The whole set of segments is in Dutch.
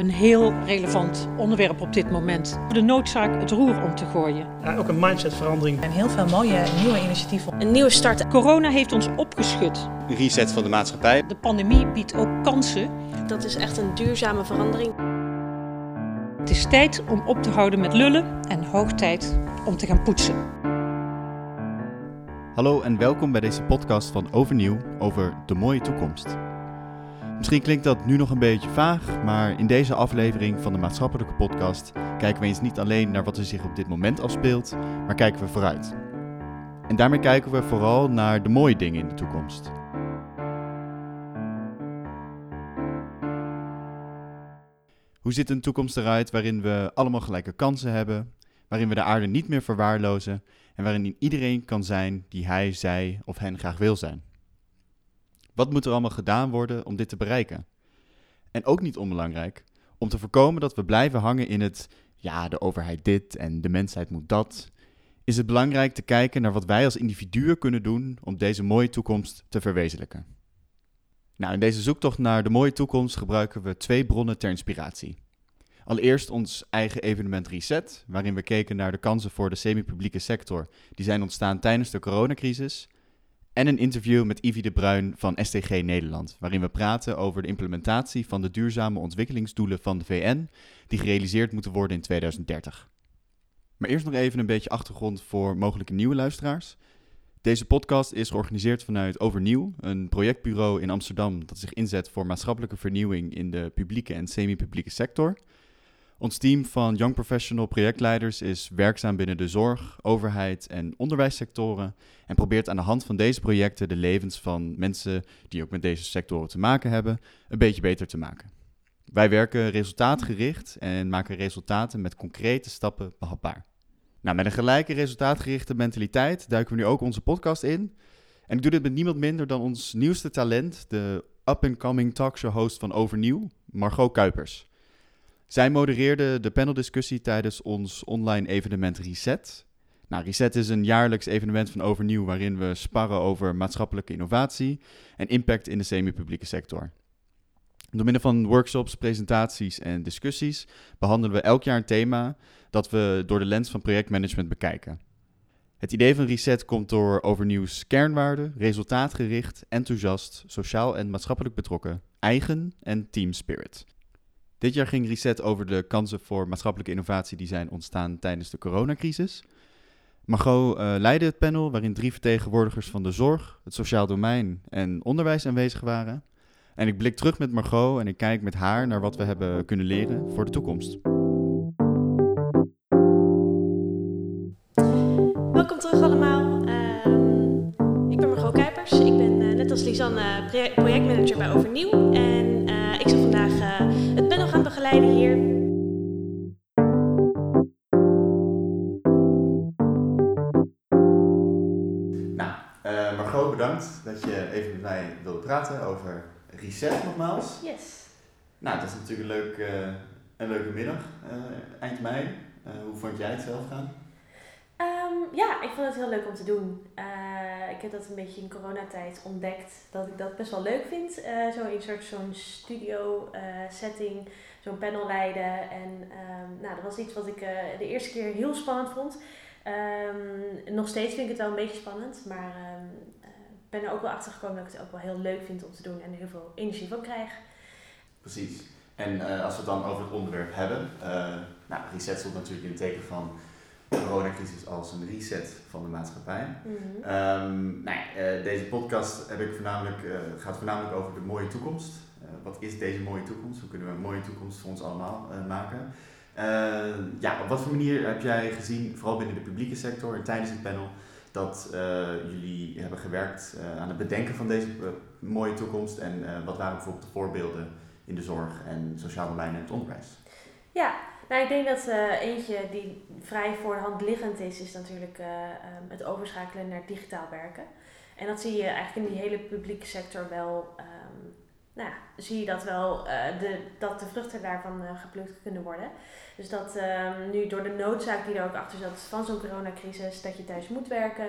een heel relevant onderwerp op dit moment. De noodzaak het roer om te gooien. Ja, ook een mindsetverandering. En heel veel mooie nieuwe initiatieven. Een nieuwe start. Corona heeft ons opgeschud. Een reset van de maatschappij. De pandemie biedt ook kansen. Dat is echt een duurzame verandering. Het is tijd om op te houden met lullen en hoog tijd om te gaan poetsen. Hallo en welkom bij deze podcast van Overnieuw over de mooie toekomst. Misschien klinkt dat nu nog een beetje vaag, maar in deze aflevering van de maatschappelijke podcast kijken we eens niet alleen naar wat er zich op dit moment afspeelt, maar kijken we vooruit. En daarmee kijken we vooral naar de mooie dingen in de toekomst. Hoe ziet een toekomst eruit waarin we allemaal gelijke kansen hebben, waarin we de aarde niet meer verwaarlozen en waarin iedereen kan zijn die hij, zij of hen graag wil zijn? Wat moet er allemaal gedaan worden om dit te bereiken? En ook niet onbelangrijk, om te voorkomen dat we blijven hangen in het ja, de overheid dit en de mensheid moet dat, is het belangrijk te kijken naar wat wij als individuen kunnen doen om deze mooie toekomst te verwezenlijken. Nou, in deze zoektocht naar de mooie toekomst gebruiken we twee bronnen ter inspiratie. Allereerst ons eigen evenement Reset, waarin we keken naar de kansen voor de semi-publieke sector die zijn ontstaan tijdens de coronacrisis. En een interview met Ivy de Bruin van STG Nederland, waarin we praten over de implementatie van de duurzame ontwikkelingsdoelen van de VN, die gerealiseerd moeten worden in 2030. Maar eerst nog even een beetje achtergrond voor mogelijke nieuwe luisteraars. Deze podcast is georganiseerd vanuit Overnieuw, een projectbureau in Amsterdam dat zich inzet voor maatschappelijke vernieuwing in de publieke en semi-publieke sector. Ons team van Young Professional projectleiders is werkzaam binnen de zorg, overheid en onderwijssectoren en probeert aan de hand van deze projecten de levens van mensen die ook met deze sectoren te maken hebben een beetje beter te maken. Wij werken resultaatgericht en maken resultaten met concrete stappen behapbaar. Nou, met een gelijke resultaatgerichte mentaliteit duiken we nu ook onze podcast in. En ik doe dit met niemand minder dan ons nieuwste talent, de up-and-coming talkshow host van Overnieuw, Margot Kuipers. Zij modereerde de paneldiscussie tijdens ons online evenement Reset. Nou, Reset is een jaarlijks evenement van Overnieuw waarin we sparren over maatschappelijke innovatie en impact in de semi-publieke sector. Door middel van workshops, presentaties en discussies behandelen we elk jaar een thema dat we door de lens van projectmanagement bekijken. Het idee van Reset komt door Overnieuws kernwaarden, resultaatgericht, enthousiast, sociaal en maatschappelijk betrokken, eigen en team spirit. Dit jaar ging Reset over de kansen voor maatschappelijke innovatie die zijn ontstaan tijdens de coronacrisis. Margot uh, leidde het panel waarin drie vertegenwoordigers van de zorg, het sociaal domein en onderwijs aanwezig waren. En ik blik terug met Margot en ik kijk met haar naar wat we hebben kunnen leren voor de toekomst. Welkom terug allemaal. Uh, ik ben Margot Kuipers. Ik ben uh, net als Lisanne projectmanager bij Overnieuw. En ik zal vandaag begeleiden hier. Nou, Margot, bedankt dat je even met mij wilde praten over Reset nogmaals. Yes. Nou, het is natuurlijk een, leuk, uh, een leuke middag, uh, eind mei. Uh, hoe vond jij het zelf gaan? Um, ja, ik vond het heel leuk om te doen. ik heb dat een beetje in coronatijd ontdekt, dat ik dat best wel leuk vind. zo in soort zo'n studio setting, zo'n panel leiden. En um, nou, dat was iets wat ik de eerste keer heel spannend vond. Um, nog steeds vind ik het wel een beetje spannend, maar ben er ook wel achter gekomen dat ik het ook wel heel leuk vind om te doen en er heel veel energie van krijg. Precies. En uh, als we het dan over het onderwerp hebben, nou, reset stond natuurlijk in het teken van de coronacrisis als een reset van de maatschappij. Mm -hmm. um, nou, deze podcast heb ik voornamelijk, gaat voornamelijk over de mooie toekomst. Wat is deze mooie toekomst? Hoe kunnen we een mooie toekomst voor ons allemaal maken? ja, op wat voor manier heb jij gezien, vooral binnen de publieke sector en tijdens het panel, dat uh, jullie hebben gewerkt uh, aan het bedenken van deze uh, mooie toekomst en wat waren bijvoorbeeld de voorbeelden in de zorg en sociaal domein en het onderwijs? Ja, nou ik denk dat eentje die vrij voor de hand liggend is, is natuurlijk um, het overschakelen naar digitaal werken. En dat zie je eigenlijk in die hele publieke sector wel, nou zie je dat wel, de, dat de vruchten daarvan geplukt kunnen worden. Dus dat um, nu door de noodzaak die er ook achter zat van zo'n coronacrisis, dat je thuis moet werken.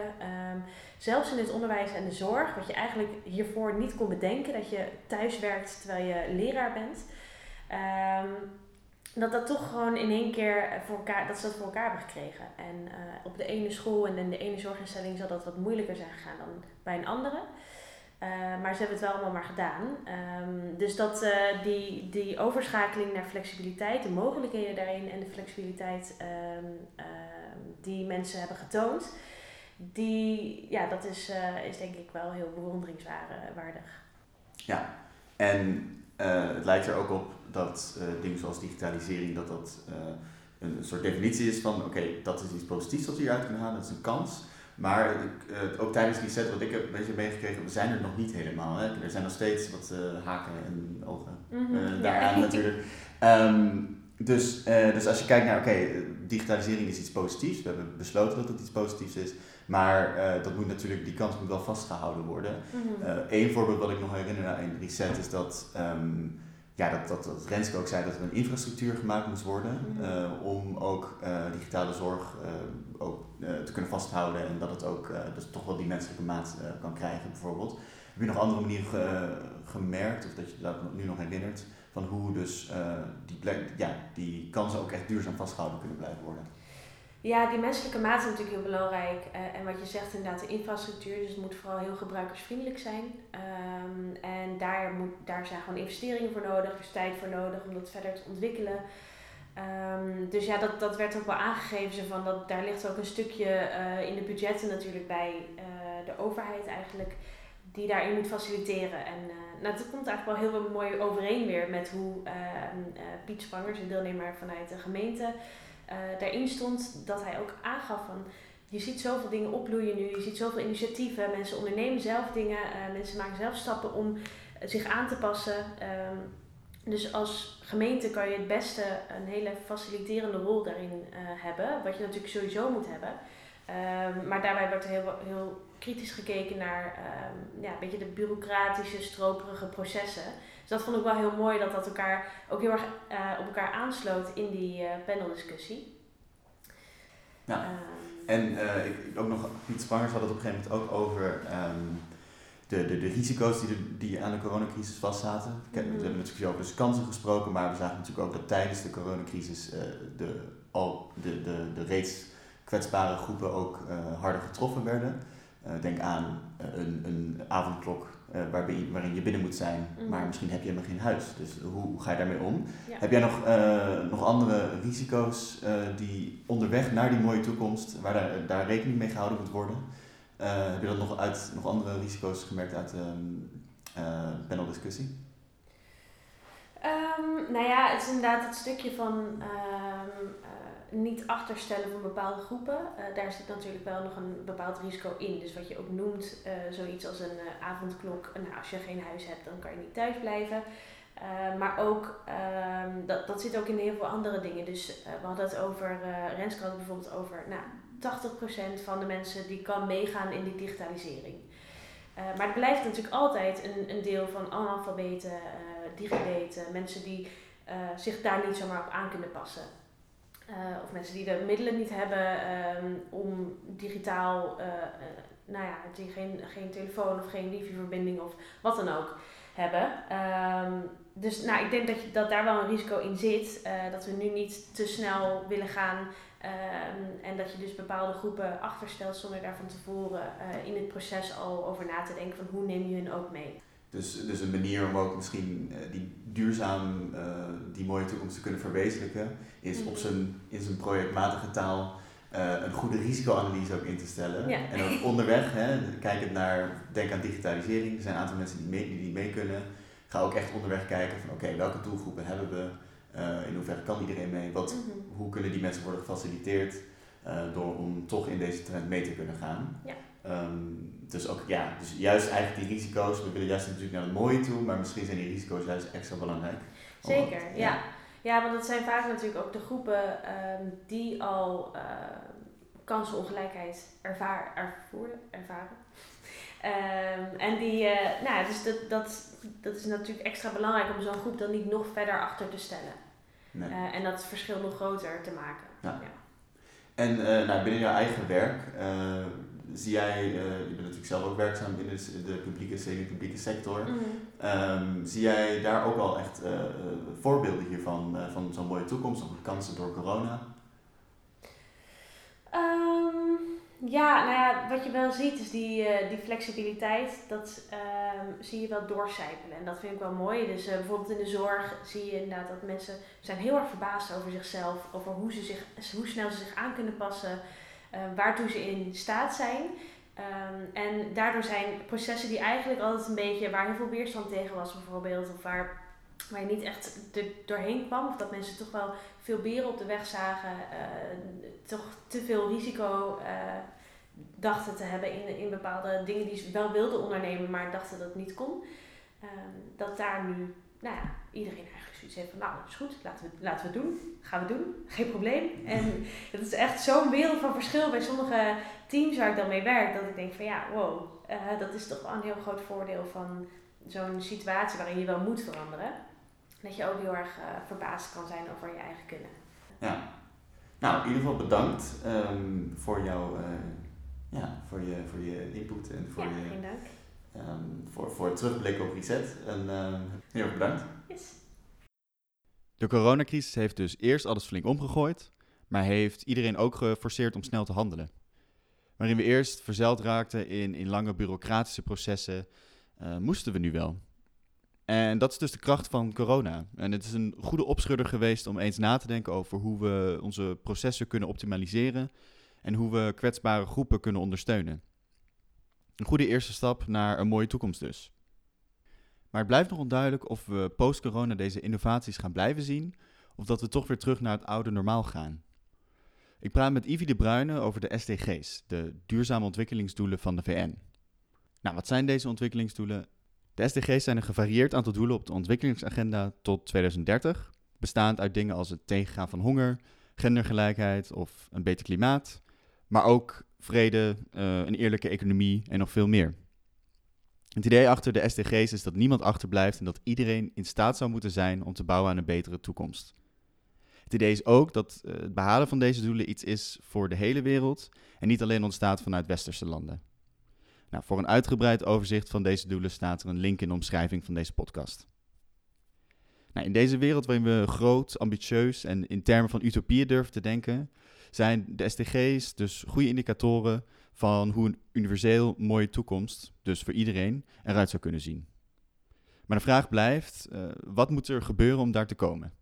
Um, zelfs in het onderwijs en de zorg, wat je eigenlijk hiervoor niet kon bedenken, dat je thuis werkt terwijl je leraar bent. Ehm, dat dat toch gewoon in één keer voor elkaar, dat ze dat voor elkaar hebben gekregen. En uh, op de ene school en in de ene zorginstelling zal dat wat moeilijker zijn gegaan dan bij een andere. Uh, maar ze hebben het wel allemaal maar gedaan. Um, dus dat uh, die, die overschakeling naar flexibiliteit, de mogelijkheden daarin en de flexibiliteit um, die mensen hebben getoond, die, ja, dat is, is denk ik wel heel bewonderingswaardig. Ja, en het lijkt er ook op dat dingen zoals digitalisering, dat dat een soort definitie is van oké, dat is iets positiefs wat we hieruit kunnen halen, dat is een kans. Maar uh, ook tijdens die set wat ik heb een beetje meegekregen, we zijn er nog niet helemaal. Hè. Er zijn nog steeds wat uh, haken en ogen mm -hmm, daaraan ja. natuurlijk. Um, dus, dus als je kijkt naar, oké, okay, digitalisering is iets positiefs. We hebben besloten dat het iets positiefs is. Maar dat moet natuurlijk, die kans moet wel vastgehouden worden. Eén mm -hmm. voorbeeld wat ik nog herinner aan een reset is dat... Um, ja, dat, dat, dat Renske ook zei dat er een infrastructuur gemaakt moest worden mm -hmm. om ook digitale zorg ook te kunnen vasthouden en dat het ook dus toch wel die menselijke maat kan krijgen bijvoorbeeld. Heb je nog andere manieren gemerkt of dat je dat nu nog herinnert van hoe dus die, ja, die kansen ook echt duurzaam vastgehouden kunnen blijven worden? Ja, die menselijke maat is natuurlijk heel belangrijk. En wat je zegt inderdaad, de infrastructuur. Dus het moet vooral heel gebruikersvriendelijk zijn. Um, en daar, moet, daar zijn gewoon investeringen voor nodig. Er is tijd voor nodig om dat verder te ontwikkelen. Um, dus ja, dat, dat werd ook wel aangegeven. Van dat, daar ligt ook een stukje uh, in de budgetten natuurlijk bij uh, de overheid eigenlijk. Die daarin moet faciliteren. En nou, dat komt eigenlijk wel heel mooi overeen weer met hoe Piet Spangers, een deelnemer vanuit de gemeente uh, daarin stond dat hij ook aangaf van je ziet zoveel dingen opbloeien nu, je ziet zoveel initiatieven, mensen ondernemen zelf dingen, uh, mensen maken zelf stappen om zich aan te passen. Um, dus als gemeente kan je het beste een hele faciliterende rol daarin uh, hebben, wat je natuurlijk sowieso moet hebben. Um, maar daarbij wordt er heel, heel kritisch gekeken naar um, ja, een beetje de bureaucratische, stroperige processen. Dus dat vond ik wel heel mooi dat dat elkaar ook heel erg uh, op elkaar aansloot in die uh, paneldiscussie. Ja. Um, en ik, ook nog, Piet Spangers had het op een gegeven moment ook over um, de, de, de risico's die, de, die aan de coronacrisis vastzaten. We hebben natuurlijk over de kansen gesproken, maar we zagen natuurlijk ook dat tijdens de coronacrisis de, al de, de, de reeds kwetsbare groepen ook harder getroffen werden. denk aan een, een avondklok waarbij, waarin je binnen moet zijn, mm. maar misschien heb je helemaal geen huis. Dus hoe, hoe ga je daarmee om? Ja. Heb jij nog, nog andere risico's die onderweg naar die mooie toekomst, waar daar, daar rekening mee gehouden moet worden? Heb je dat nog uit nog andere risico's gemerkt uit de um, paneldiscussie? Um, nou ja, het is inderdaad het stukje van um, niet achterstellen van bepaalde groepen. Daar zit natuurlijk wel nog een bepaald risico in. Dus wat je ook noemt, zoiets als een avondklok. Nou, als je geen huis hebt, dan kan je niet thuis blijven. maar ook, ehm, dat, dat zit ook in heel veel andere dingen. Dus we hadden het over, Renske had bijvoorbeeld over, nou, 80% van de mensen die kan meegaan in die digitalisering. maar het blijft natuurlijk altijd een, een deel van analfabeten, digibeten, mensen die zich daar niet zomaar op aan kunnen passen. Uh, of mensen die de middelen niet hebben um, om digitaal, uh, uh, nou ja, die geen, geen telefoon of geen wifi-verbinding of wat dan ook hebben. Um, dus nou, ik denk dat, je, dat daar wel een risico in zit. dat we nu niet te snel willen gaan um, en dat je dus bepaalde groepen achterstelt zonder daar van tevoren in het proces al over na te denken van hoe neem je hun ook mee. Dus, dus een manier om ook misschien die duurzaam uh, die mooie toekomst te kunnen verwezenlijken, is op mhm. zijn, in zijn projectmatige taal een goede risicoanalyse ook in te stellen. Ja. En ook onderweg, hè, kijkend naar, denk aan digitalisering, er zijn een aantal mensen die mee, die mee kunnen. Ga ook echt onderweg kijken van oké, okay, welke doelgroepen hebben we, uh, in hoeverre kan iedereen mee, wat, mm -hmm. hoe kunnen die mensen worden gefaciliteerd door om toch in deze trend mee te kunnen gaan. Ja. Um, dus ook, ja, dus juist eigenlijk die risico's, we willen juist natuurlijk naar het mooie toe, maar misschien zijn die risico's juist extra belangrijk. Zeker, ja. ja. ja. want dat zijn vaak natuurlijk ook de groepen um, die al uh, kansenongelijkheid ervaar, ervoeren, ervaren. Um, en die, uh, nou, dus dat, dat, dat is natuurlijk extra belangrijk om zo'n groep dan niet nog verder achter te stellen. Nee. Uh, en dat verschil nog groter te maken. Ja. ja. En nou, binnen jouw eigen werk, zie jij, eh, je bent natuurlijk zelf ook werkzaam in de, publieke, semi-publieke sector. Mhm. Ehm, zie jij daar ook al echt eh, eh, voorbeelden hiervan, eh, van zo'n mooie toekomst, of kansen door corona? Ehm, ja, nou ja, wat je wel ziet is die, eh, die flexibiliteit, dat ehm, zie je wel doorcijpelen. En dat vind ik wel mooi. Dus eh, bijvoorbeeld in de zorg zie je inderdaad dat mensen zijn heel erg verbaasd over zichzelf, over hoe, ze zich, hoe snel ze zich aan kunnen passen, eh, waartoe ze in staat zijn. Ehm, en daardoor zijn processen die eigenlijk altijd een beetje, waar heel veel weerstand tegen was bijvoorbeeld, of waar, waar je niet echt doorheen kwam, of dat mensen toch wel veel beren op de weg zagen, eh, toch te veel risico eh, dachten te hebben in, in bepaalde dingen die ze wel wilden ondernemen, maar dachten dat het niet kon. Ehm, dat daar nu, nou ja, iedereen eigenlijk zoiets heeft van, nou, dat is goed, laten we, laten we het doen. Gaan we doen, geen probleem. En het is echt zo'n wereld van verschil bij sommige teams waar ik dan mee werk, dat ik denk van, ja, wow, eh, dat is toch wel een heel groot voordeel van zo'n situatie waarin je wel moet veranderen. Dat je ook heel erg eh, verbaasd kan zijn over je eigen kunnen. Ja. Nou, in ieder geval bedankt ehm, voor, jouw, eh, ja, voor, je, voor je input en voor, ja, je, geen dank. ehm, voor, voor het terugblikken op Reset. En ehm, heel erg bedankt. Yes. De coronacrisis heeft dus eerst alles flink omgegooid, maar heeft iedereen ook geforceerd om snel te handelen. Waarin we eerst verzeild raakten in, in lange bureaucratische processen, eh, moesten we nu wel. En dat is dus de kracht van corona. En het is een goede opschudder geweest om eens na te denken over hoe we onze processen kunnen optimaliseren en hoe we kwetsbare groepen kunnen ondersteunen. Een goede eerste stap naar een mooie toekomst dus. Maar het blijft nog onduidelijk of we post-corona deze innovaties gaan blijven zien, of dat we toch weer terug naar het oude normaal gaan. Ik praat met Ivy de Bruyne over de SDG's, de duurzame ontwikkelingsdoelen van de VN. Nou, wat zijn deze ontwikkelingsdoelen? De SDG's zijn een gevarieerd aantal doelen op de ontwikkelingsagenda tot 2030, bestaand uit dingen als het tegengaan van honger, gendergelijkheid of een beter klimaat, maar ook vrede, eh, een eerlijke economie en nog veel meer. Het idee achter de SDG's is dat niemand achterblijft en dat iedereen in staat zou moeten zijn om te bouwen aan een betere toekomst. Het idee is ook dat eh, het behalen van deze doelen iets is voor de hele wereld en niet alleen ontstaat vanuit westerse landen. Nou, voor een uitgebreid overzicht van deze doelen staat er een link in de omschrijving van deze podcast. Nou, in deze wereld waarin we groot, ambitieus en in termen van utopieën durven te denken, zijn de SDG's dus goede indicatoren van hoe een universeel mooie toekomst, dus voor iedereen, eruit zou kunnen zien. Maar de vraag blijft, uh, wat moet er gebeuren om daar te komen?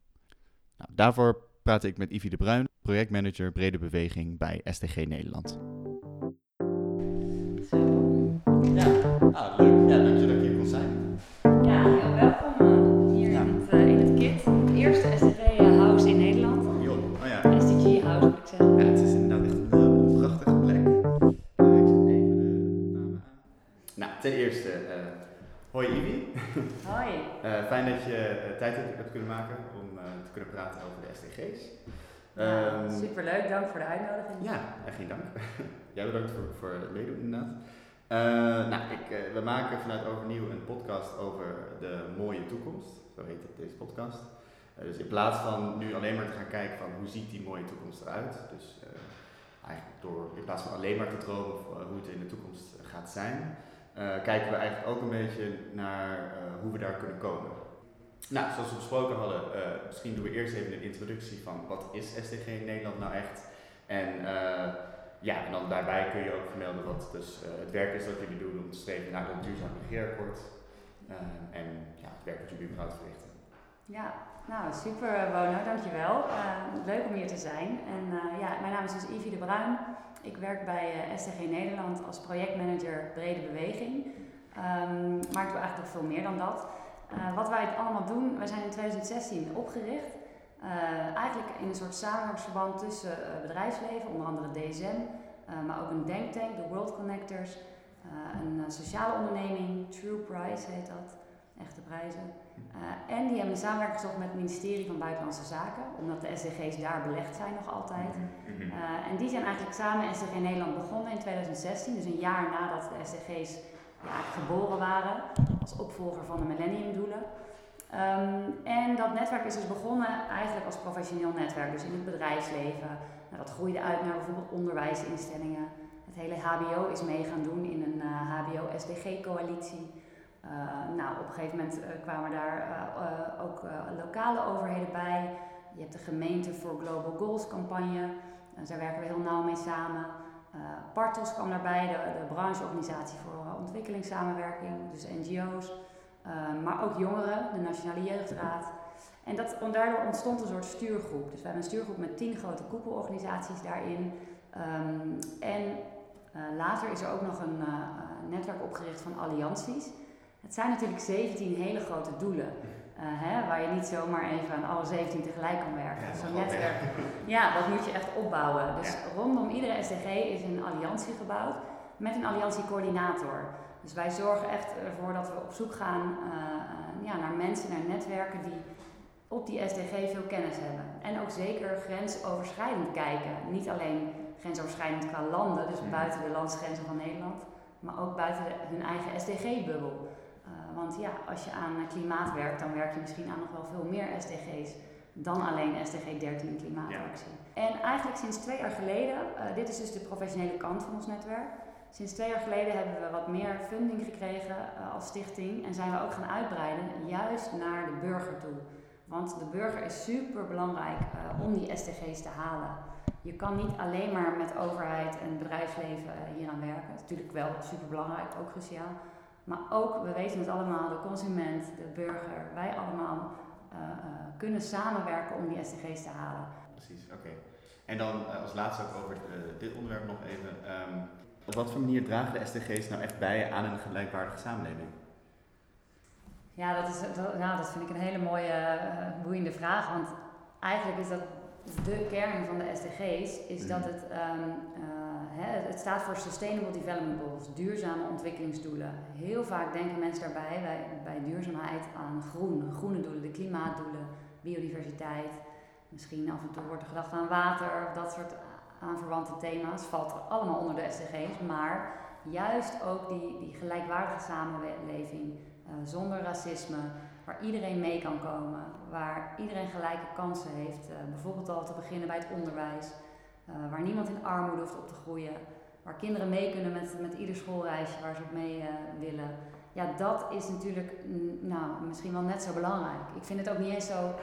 Nou, daarvoor praat ik met Ivy de Bruin, projectmanager Brede Beweging bij SDG Nederland. Ah, leuk. Ja, dank je dat ik hier kon zijn. Ja, heel welkom eh, hier Ja. in, het, eh, in het KIT. Het eerste SDG-house in Nederland. Joh, oh ja. SDG-house moet ik zeggen. Ja, het is inderdaad echt een eh, prachtige plek. Eh, ik zet even de namen aan. Nou, ten eerste, eh, hoi Ivy. Hoi. Eh, fijn dat je eh, tijd hebt, kunnen maken om eh, te kunnen praten over de SDG's. Ja, Ehm, superleuk, dank voor de uitnodiging. Ja, en geen dank. Jij bedankt voor, voor het meedoen inderdaad. Eh, nou, ik, eh, we maken vanuit Overnieuw een podcast over de mooie toekomst. Zo heet het, deze podcast. Eh, dus in plaats van nu alleen maar te gaan kijken van hoe ziet die mooie toekomst eruit. Dus eigenlijk door in plaats van alleen maar te dromen hoe het in de toekomst gaat zijn. kijken we eigenlijk ook een beetje naar hoe we daar kunnen komen. Nou, zoals we besproken hadden, misschien doen we eerst even een introductie van wat is SDG in Nederland nou echt. En ja, en dan daarbij kun je ook vermelden wat dus eh, het werk is dat jullie doen om te streven naar een duurzaam regeerakkoord. Eh, en ja, het werk dat jullie überhaupt verrichten. Ja, nou super eh, Wono, dankjewel. Eh leuk om hier te zijn. En eh, ja, mijn naam is dus Ivy de Bruin. Ik werk bij STG Nederland als projectmanager Brede Beweging. Ehm, maar ik doe eigenlijk nog veel meer dan dat. Wat wij allemaal doen, wij zijn in 2016 opgericht. Eh, eigenlijk in een soort samenwerkingsverband tussen eh, bedrijfsleven, onder andere DSM, eh, maar ook een denktank, de World Connectors, een sociale onderneming, True Price heet dat, echte prijzen. En die hebben een samenwerking gezocht met het ministerie van Buitenlandse Zaken, omdat de SDG's daar belegd zijn nog altijd. Eh, en die zijn eigenlijk samen SDG Nederland begonnen in 2016, dus een jaar nadat de SDG's ja, geboren waren, als opvolger van de Millenniumdoelen. Ehm, en dat netwerk is dus begonnen eigenlijk als professioneel netwerk, dus in het bedrijfsleven. Nou, dat groeide uit naar bijvoorbeeld onderwijsinstellingen, het hele HBO is mee gaan doen in een HBO-SDG-coalitie. nou, op een gegeven moment kwamen daar ook lokale overheden bij. Je hebt de gemeente voor Global Goals campagne. daar werken we heel nauw mee samen. Partos kwam daarbij, de, de brancheorganisatie voor ontwikkelingssamenwerking, dus NGO's. Ehm, maar ook jongeren, de Nationale Jeugdraad. En dat, daardoor ontstond een soort stuurgroep. Dus we hebben een stuurgroep met tien grote koepelorganisaties daarin. Ehm, en uh, later is er ook nog een uh, netwerk opgericht van allianties. Het zijn natuurlijk 17 hele grote doelen. Uh, hè, waar je niet zomaar even aan alle 17 tegelijk kan werken. Ja, Zo'n netwerk, ja, dat moet je echt opbouwen. Dus rondom iedere SDG is een alliantie gebouwd met een alliantiecoördinator. Dus wij zorgen echt ervoor dat we op zoek gaan uh, ja, naar mensen, naar netwerken die op die SDG veel kennis hebben. En ook zeker grensoverschrijdend kijken. Niet alleen grensoverschrijdend qua landen, dus buiten de landsgrenzen van Nederland, maar ook buiten hun eigen SDG-bubbel. Uh, want ja, als je aan klimaat werkt, dan werk je misschien aan nog wel veel meer SDG's dan alleen SDG 13 klimaatactie. En eigenlijk sinds twee jaar geleden, uh, dit is dus de professionele kant van ons netwerk. Sinds twee jaar geleden hebben we wat meer funding gekregen uh, als stichting en zijn we ook gaan uitbreiden, juist naar de burger toe. Want de burger is super belangrijk uh, om die SDG's te halen. Je kan niet alleen maar met overheid en bedrijfsleven uh, hieraan werken. Natuurlijk wel super belangrijk, ook cruciaal. Maar ook, we weten het allemaal, de consument, de burger, wij allemaal kunnen samenwerken om die SDG's te halen. Precies, oké. En dan als laatste ook over dit onderwerp nog even. Um, op wat voor manier dragen de SDG's nou echt bij aan een gelijkwaardige samenleving? Ja, dat, is, dat, nou, dat vind ik een hele mooie, uh, boeiende vraag. Want eigenlijk is dat de kern van de SDG's, is dat mhm. het, um, het staat voor Sustainable Development Goals, duurzame ontwikkelingsdoelen. Heel vaak denken mensen daarbij bij, bij duurzaamheid aan groen, groene doelen, de klimaatdoelen, biodiversiteit. Misschien af en toe wordt er gedacht aan water, of dat soort aan verwante thema's, valt er allemaal onder de SDG's, maar juist ook die, die gelijkwaardige samenleving uh, zonder racisme, waar iedereen mee kan komen, waar iedereen gelijke kansen heeft, uh, bijvoorbeeld al te beginnen bij het onderwijs, uh, waar niemand in armoede hoeft op te groeien, waar kinderen mee kunnen met, met ieder schoolreisje waar ze op mee willen. Ja, dat is natuurlijk nou, misschien wel net zo belangrijk. Ik vind het ook niet eens zo eh,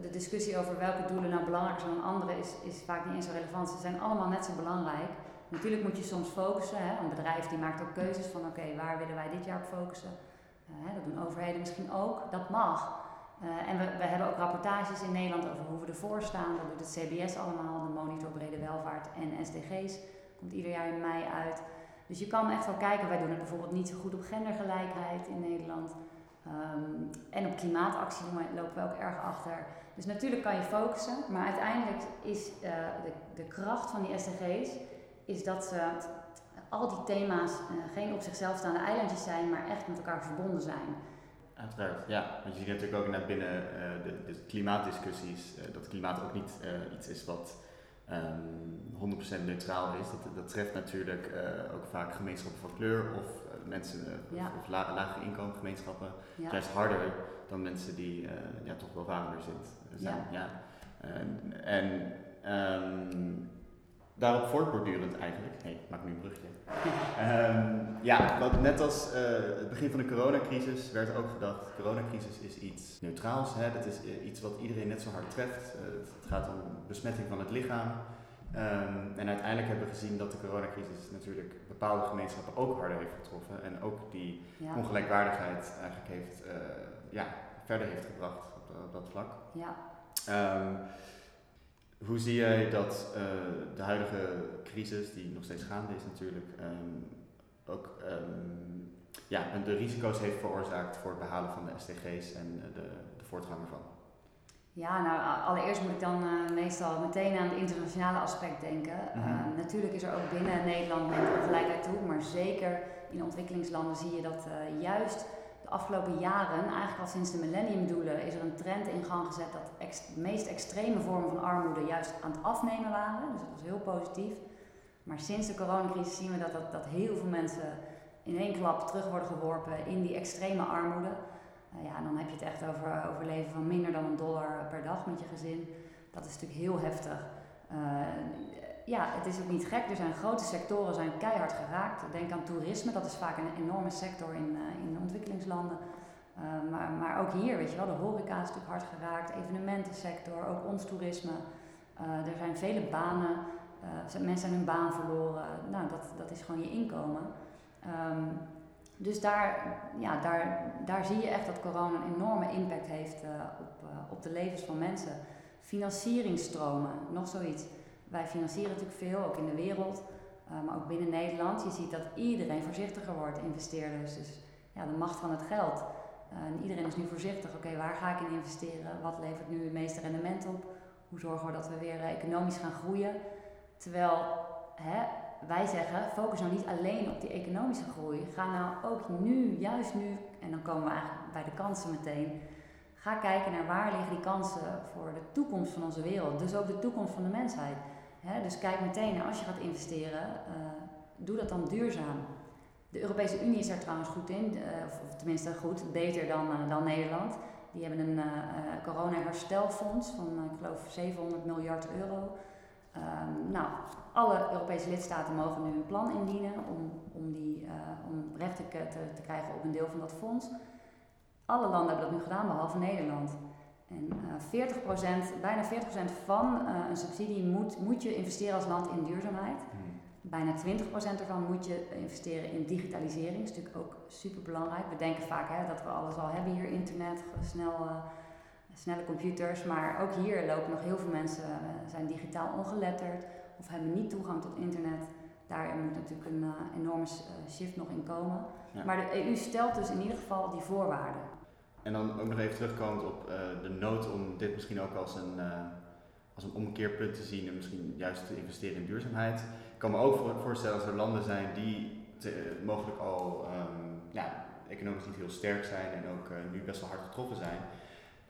de discussie over welke doelen nou belangrijker zijn dan andere is, is vaak niet eens zo relevant. Ze zijn allemaal net zo belangrijk. Natuurlijk moet je soms focussen. Hè? Een bedrijf die maakt ook keuzes van oké, waar willen wij dit jaar op focussen? Uh, dat doen overheden misschien ook. Dat mag. Uh, en we, we hebben ook rapportages in Nederland over hoe we ervoor staan. Dat doet het CBS allemaal, de Monitor Brede Welvaart en SDG's. Komt ieder jaar in mei uit. Dus je kan echt wel kijken, wij doen het bijvoorbeeld niet zo goed op gendergelijkheid in Nederland. Um, en op klimaatactie lopen we ook erg achter. Dus natuurlijk kan je focussen, maar uiteindelijk is uh, de, de kracht van die SDG's is dat ze al die thema's uh, geen op zichzelf staande eilandjes zijn, maar echt met elkaar verbonden zijn. Uiteraard, ja. Want je ziet natuurlijk ook net binnen uh, de, de, klimaatdiscussies dat klimaat ook niet iets is wat um, ehm, 100% neutraal is. Dat, dat treft natuurlijk ook vaak gemeenschappen van kleur of mensen uh, of la lagere inkomensgemeenschappen ja. juist harder dan mensen die uh, ja, toch wel warmer zijn. Ja. En, en um, daarop voortbordurend eigenlijk, hey, ik maak nu een brugje. um, ja, wat, net als uh, het begin van de coronacrisis werd ook gedacht, de coronacrisis is iets neutraals. Hè? Dat is iets wat iedereen net zo hard treft. het gaat om besmetting van het lichaam. Um, en uiteindelijk hebben we gezien dat de coronacrisis natuurlijk bepaalde gemeenschappen ook harder heeft getroffen en ook die ongelijkwaardigheid eigenlijk heeft, uh, ja, verder heeft gebracht op, op dat vlak. Ja. Um, hoe zie jij dat uh, de huidige crisis, die nog steeds gaande is natuurlijk, um, ook ja, de risico's heeft veroorzaakt voor het behalen van de SDG's en de, de voortgang ervan? Ja, nou allereerst moet ik dan uh, meestal meteen aan het internationale aspect denken. -hmm. uh, natuurlijk is er ook binnen Nederland neemt ongelijkheid toe, maar zeker in ontwikkelingslanden zie je dat uh, juist de afgelopen jaren, eigenlijk al sinds de millenniumdoelen, is er een trend in gang gezet dat ex de meest extreme vormen van armoede juist aan het afnemen waren. Dus dat was heel positief. Maar sinds de coronacrisis zien we dat, dat, dat heel veel mensen in één klap terug worden geworpen in die extreme armoede. Nou ja, dan heb je het echt over overleven van minder dan een dollar per dag met je gezin. Dat is natuurlijk heel heftig. Uh, ja, het is ook niet gek. Er zijn grote sectoren zijn keihard geraakt. Denk aan toerisme, dat is vaak een enorme sector in, uh, in ontwikkelingslanden. Uh, maar, maar ook hier, weet je wel, de horeca is natuurlijk hard geraakt, evenementensector, ook ons toerisme. Uh, er zijn vele banen, mensen zijn hun baan verloren. Nou, dat, dat is gewoon je inkomen. Um, dus daar, ja, daar, daar zie je echt dat corona een enorme impact heeft op, op de levens van mensen. Financieringstromen, nog zoiets. Wij financieren natuurlijk veel, ook in de wereld, uh, maar ook binnen Nederland. Je ziet dat iedereen voorzichtiger wordt, investeerders. Dus ja, de macht van het geld. En iedereen is nu voorzichtig. Oké, waar ga ik in investeren? Wat levert nu het meeste rendement op? Hoe zorgen we dat we weer economisch gaan groeien? Terwijl hè, wij zeggen, focus nou niet alleen op die economische groei. Ga nou ook nu, juist nu, en dan komen we eigenlijk bij de kansen meteen. Ga kijken naar waar liggen die kansen voor de toekomst van onze wereld. Dus ook de toekomst van de mensheid dus kijk meteen naar als je gaat investeren, uh, doe dat dan duurzaam. De Europese Unie is daar trouwens goed in, uh, of, tenminste goed, beter dan, uh, dan Nederland. Die hebben een corona-herstelfonds van, ik geloof, 700 miljard euro. Um, nou, alle Europese lidstaten mogen nu een plan indienen om, om, die, om recht te, te, te krijgen op een deel van dat fonds. Alle landen hebben dat nu gedaan, behalve Nederland. En uh, eh, 40%, bijna 40% van uh, een subsidie moet, moet je investeren als land in duurzaamheid. Hmm. Bijna 20% ervan moet je investeren in digitalisering. Dat is natuurlijk ook super belangrijk. We denken vaak hè, dat we alles al hebben hier, internet, snel, snelle computers. Maar ook hier lopen nog heel veel mensen, zijn digitaal ongeletterd of hebben niet toegang tot internet. Daar moet natuurlijk een enorme shift nog in komen. Ja. Maar de EU stelt dus in ieder geval die voorwaarden. En dan ook nog even terugkomend op uh, de nood om dit misschien ook als een, uh, als een omkeerpunt te zien en misschien juist te investeren in duurzaamheid. Ik kan me ook voorstellen als er landen zijn die te, mogelijk al um, ja, economisch niet heel sterk zijn en ook nu best wel hard getroffen zijn,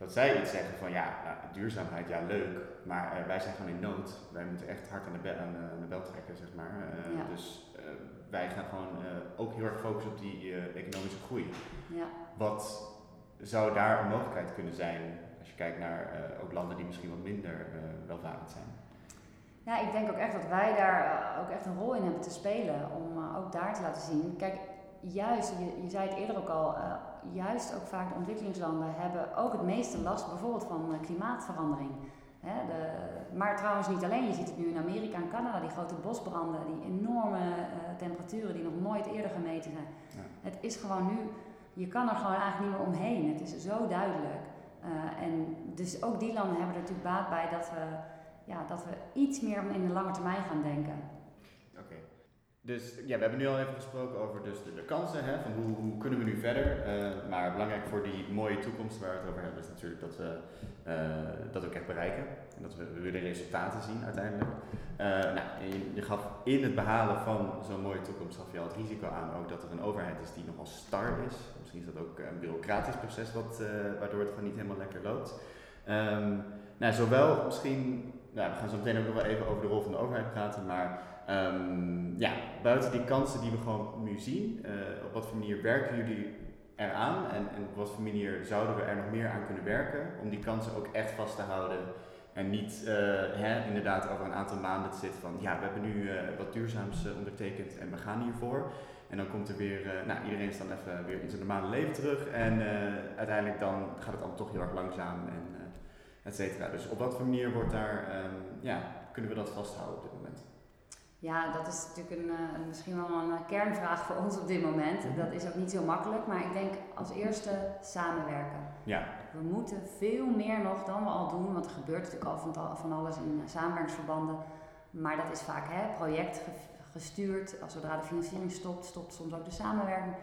dat zij iets zeggen van ja, nou, duurzaamheid, ja leuk, maar wij zijn gewoon in nood. Wij moeten echt hard aan de, bel, aan, de bel trekken, zeg maar. Ja. Dus wij gaan gewoon ook heel erg focussen op die economische groei. Ja. Wat zou daar een mogelijkheid kunnen zijn als je kijkt naar ook landen die misschien wat minder welvarend zijn? Ja, ik denk ook echt dat wij daar ook echt een rol in hebben te spelen om ook daar te laten zien. Kijk, juist, je, je zei het eerder ook al, juist ook vaak de ontwikkelingslanden hebben ook het meeste last bijvoorbeeld van klimaatverandering. Hè, de, maar trouwens niet alleen, je ziet het nu in Amerika en Canada, die grote bosbranden, die enorme temperaturen die nog nooit eerder gemeten zijn. Ja. Het is gewoon nu je kan er gewoon eigenlijk niet meer omheen. Het is zo duidelijk. Uh, en dus ook die landen hebben er natuurlijk baat bij dat we, ja, dat we iets meer in de lange termijn gaan denken. Dus ja, we hebben nu al even gesproken over dus de, kansen, hè, van hoe, kunnen we nu verder. Uh, maar belangrijk voor die mooie toekomst waar we het over hebben, is natuurlijk dat we uh, dat ook echt bereiken. En dat we, we willen resultaten zien uiteindelijk. Uh, nou, je, gaf in het behalen van zo'n mooie toekomst gaf je het risico aan ook dat er een overheid is die nogal star is. Misschien is dat ook een bureaucratisch proces wat, waardoor het gewoon niet helemaal lekker loopt. Um, nou, zowel misschien, nou, we gaan zo meteen ook nog wel even over de rol van de overheid praten, maar um, ja, buiten die kansen die we gewoon nu zien, uh, op wat voor manier werken jullie eraan en, en op wat voor manier zouden we er nog meer aan kunnen werken om die kansen ook echt vast te houden en niet uh, hè, inderdaad over een aantal maanden te zitten van ja, we hebben nu uh, wat duurzaams ondertekend en we gaan hiervoor. En dan komt er weer, nou iedereen is dan even weer in zijn normale leven terug en uiteindelijk dan gaat het allemaal toch heel erg langzaam en et cetera. Dus op wat voor manier wordt daar, um, ja, kunnen we dat vasthouden? Ja, dat is natuurlijk een, uh, misschien wel een uh, kernvraag voor ons op dit moment. Mhm. Dat is ook niet zo makkelijk, maar ik denk als eerste samenwerken. Ja. We moeten veel meer nog dan we al doen, want er gebeurt natuurlijk al van, van alles in uh, samenwerkingsverbanden. Maar dat is vaak hè, project gestuurd. Als zodra de financiering stopt, stopt soms ook de samenwerking.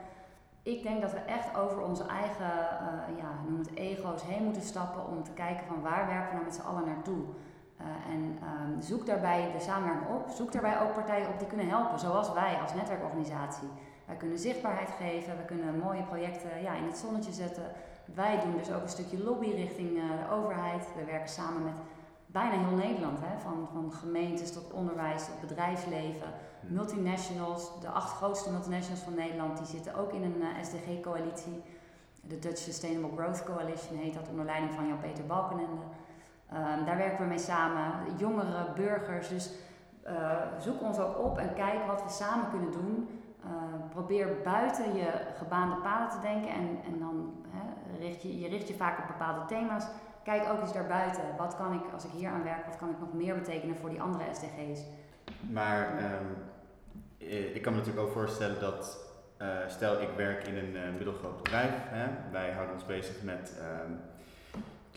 Ik denk dat we echt over onze eigen, ja, noem het ego's heen moeten stappen om te kijken van waar werken we nou met z'n allen naartoe. Uh, en um, zoek daarbij de samenwerking op. Zoek daarbij ook partijen op die kunnen helpen, zoals wij als netwerkorganisatie. Wij kunnen zichtbaarheid geven, we kunnen mooie projecten ja, in het zonnetje zetten. Wij doen dus ook een stukje lobby richting uh, de overheid. We werken samen met bijna heel Nederland, hè? Van, van gemeentes tot onderwijs tot bedrijfsleven. Multinationals, de acht grootste multinationals van Nederland, die zitten ook in een uh, SDG-coalitie. De Dutch Sustainable Growth Coalition heet dat onder leiding van Jan-Peter Balkenende. Um, daar werken we mee samen, jongere burgers. Dus zoek ons ook op en kijk wat we samen kunnen doen. probeer buiten je gebaande paden te denken en, en dan hè, richt je, je richt je vaak op bepaalde thema's. Kijk ook eens daarbuiten. Wat kan ik, als ik hier aan werk, wat kan ik nog meer betekenen voor die andere SDG's? Maar um, ik kan me natuurlijk ook voorstellen dat uh, stel, ik werk in een middelgroot bedrijf. Hè. Wij houden ons bezig met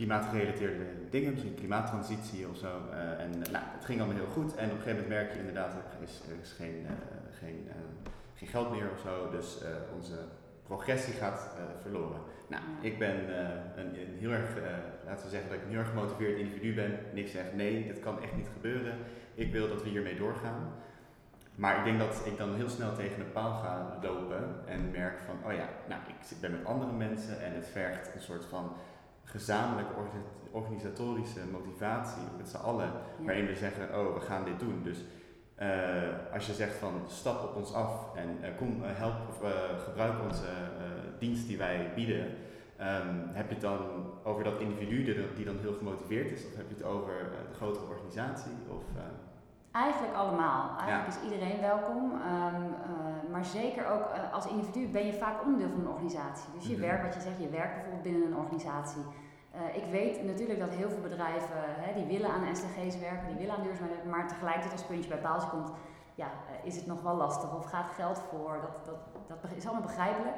klimaatgerelateerde dingen, misschien klimaattransitie of zo. Uh, en nou, het ging allemaal heel goed. En op een gegeven moment merk je inderdaad, er is, er is geen, geen, geen geld meer of zo. Dus onze progressie gaat verloren. Nou, ik ben een, een, heel erg, laten we zeggen dat ik een heel erg gemotiveerd individu ben. En ik zeg nee, dit kan echt niet gebeuren. Ik wil dat we hiermee doorgaan. Maar ik denk dat ik dan heel snel tegen een paal ga lopen en merk van, oh ja, nou, ik ben met andere mensen en het vergt een soort van gezamenlijke organisatorische motivatie met z'n allen, waarin we zeggen, oh, we gaan dit doen. Dus uh, als je zegt van stap op ons af en uh, kom, uh, help of gebruik onze dienst die wij bieden, um, heb je het dan over dat individu die dan heel gemotiveerd is, of heb je het over de grotere organisatie? Of, Eigenlijk allemaal. Eigenlijk is iedereen welkom. Um, uh, maar zeker ook uh, als individu ben je vaak onderdeel van een organisatie. Dus je mm werkt, wat je zegt, je werkt bijvoorbeeld binnen een organisatie. Uh, ik weet natuurlijk dat heel veel bedrijven hè, die willen aan SDG's werken, die willen aan duurzaamheid, maar tegelijkertijd als puntje bij paaltje komt, ja, is het nog wel lastig of gaat geld voor. Dat, dat, dat is allemaal begrijpelijk.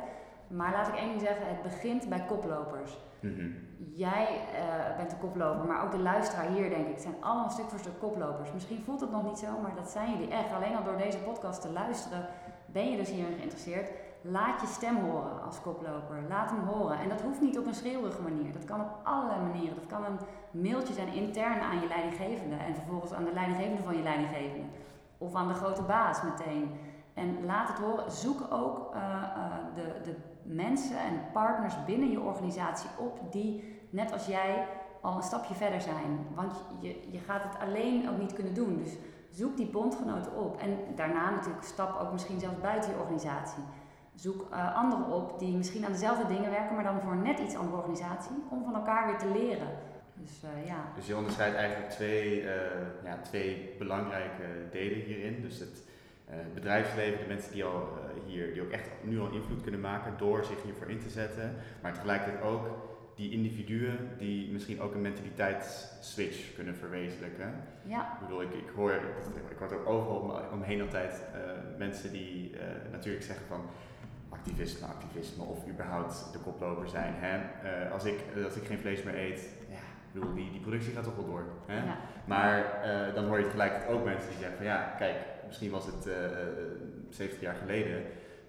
Maar laat ik één ding zeggen, het begint bij koplopers. Mhm. Jij uh, bent de koploper, maar ook de luisteraar hier, denk ik, zijn allemaal stuk voor stuk koplopers. Misschien voelt het nog niet zo, maar dat zijn jullie echt. Alleen al door deze podcast te luisteren, ben je dus hierin geïnteresseerd. Laat je stem horen als koploper. Laat hem horen. En dat hoeft niet op een schreeuwige manier. Dat kan op allerlei manieren. Dat kan een mailtje zijn intern aan je leidinggevende en vervolgens aan de leidinggevende van je leidinggevende. Of aan de grote baas meteen. En laat het horen. Zoek ook uh, uh, de, de mensen en partners binnen je organisatie op die, net als jij, al een stapje verder zijn. Want je, je gaat het alleen ook niet kunnen doen. Dus zoek die bondgenoten op. En daarna natuurlijk stap ook misschien zelfs buiten je organisatie. Zoek uh, anderen op die misschien aan dezelfde dingen werken, maar dan voor net iets andere organisatie, om van elkaar weer te leren. Dus, uh, ja. dus je onderscheidt eigenlijk twee, uh, ja, twee belangrijke delen hierin. Dus het, uh, bedrijfsleven, de mensen die, al, hier, die ook echt nu al invloed kunnen maken door zich hiervoor in te zetten. Maar tegelijkertijd ook die individuen die misschien ook een mentaliteitsswitch kunnen verwezenlijken. Ja. Ik bedoel, ik, ik hoor, ik hoor ook overal omheen altijd uh, mensen die uh, natuurlijk zeggen van activisme, activisme of überhaupt de koploper zijn. Hè? Uh, als, ik, als ik geen vlees meer eet, ja, ik bedoel, die, die productie gaat toch wel door. Hè? Ja. Maar dan hoor je tegelijkertijd ook mensen die zeggen van ja, kijk, misschien was het 70 jaar geleden